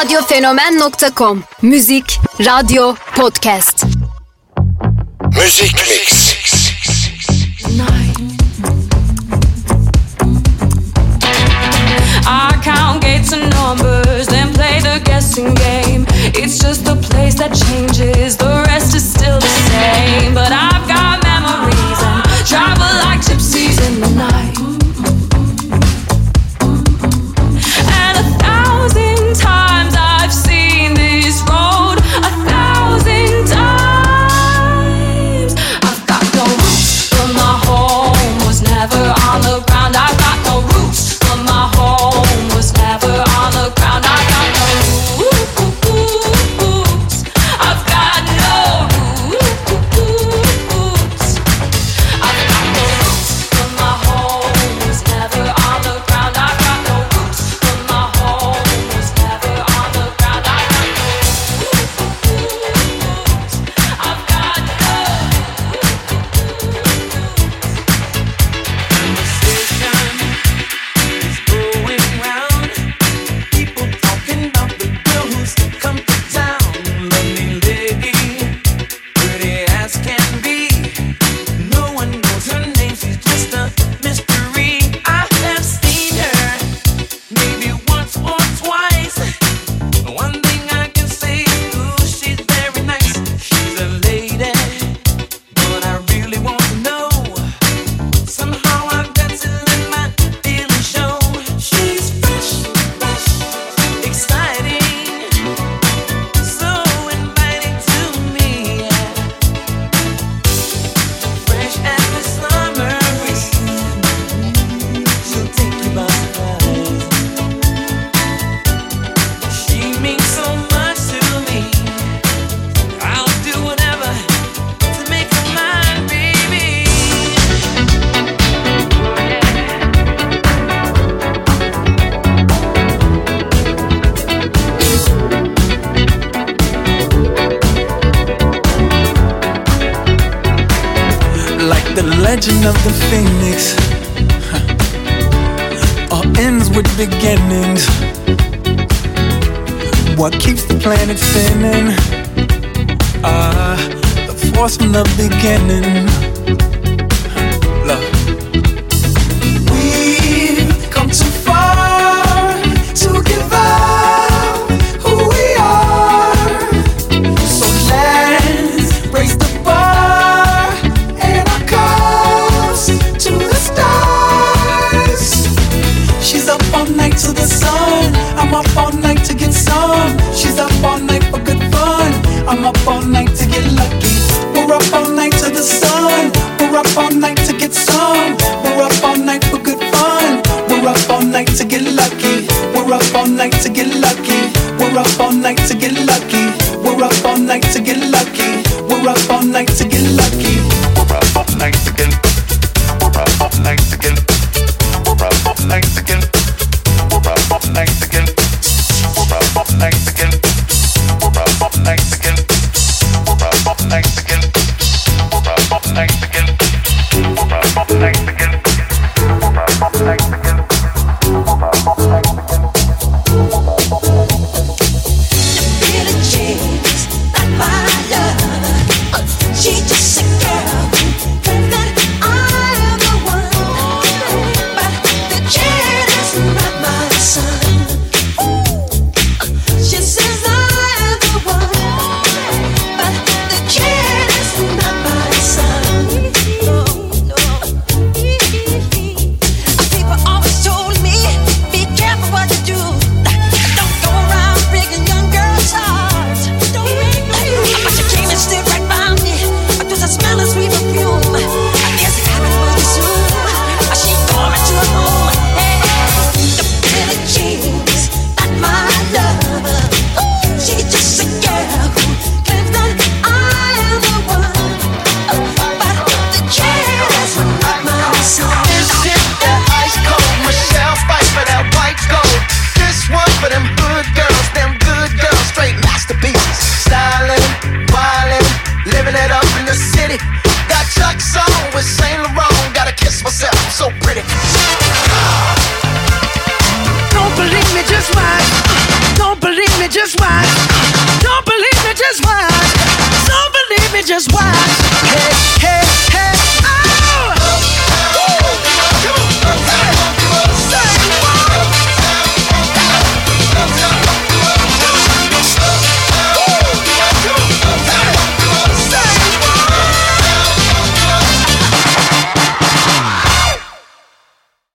radyofenomen.com Müzik, radyo, podcast. Müzik Mix. the legend of the phoenix. All ends with beginnings. What keeps the planet spinning? Ah uh, the force from the beginning. I'm up all night to get lucky. We're up all night to the sun. We're up all night to get some. We're up all night for good fun. We're up all night to get lucky. We're up all night to get lucky. We're up all night to get lucky. We're up all night to get lucky. We're up all night to get me, just watch. Don't believe me, just watch. Don't believe me, just watch.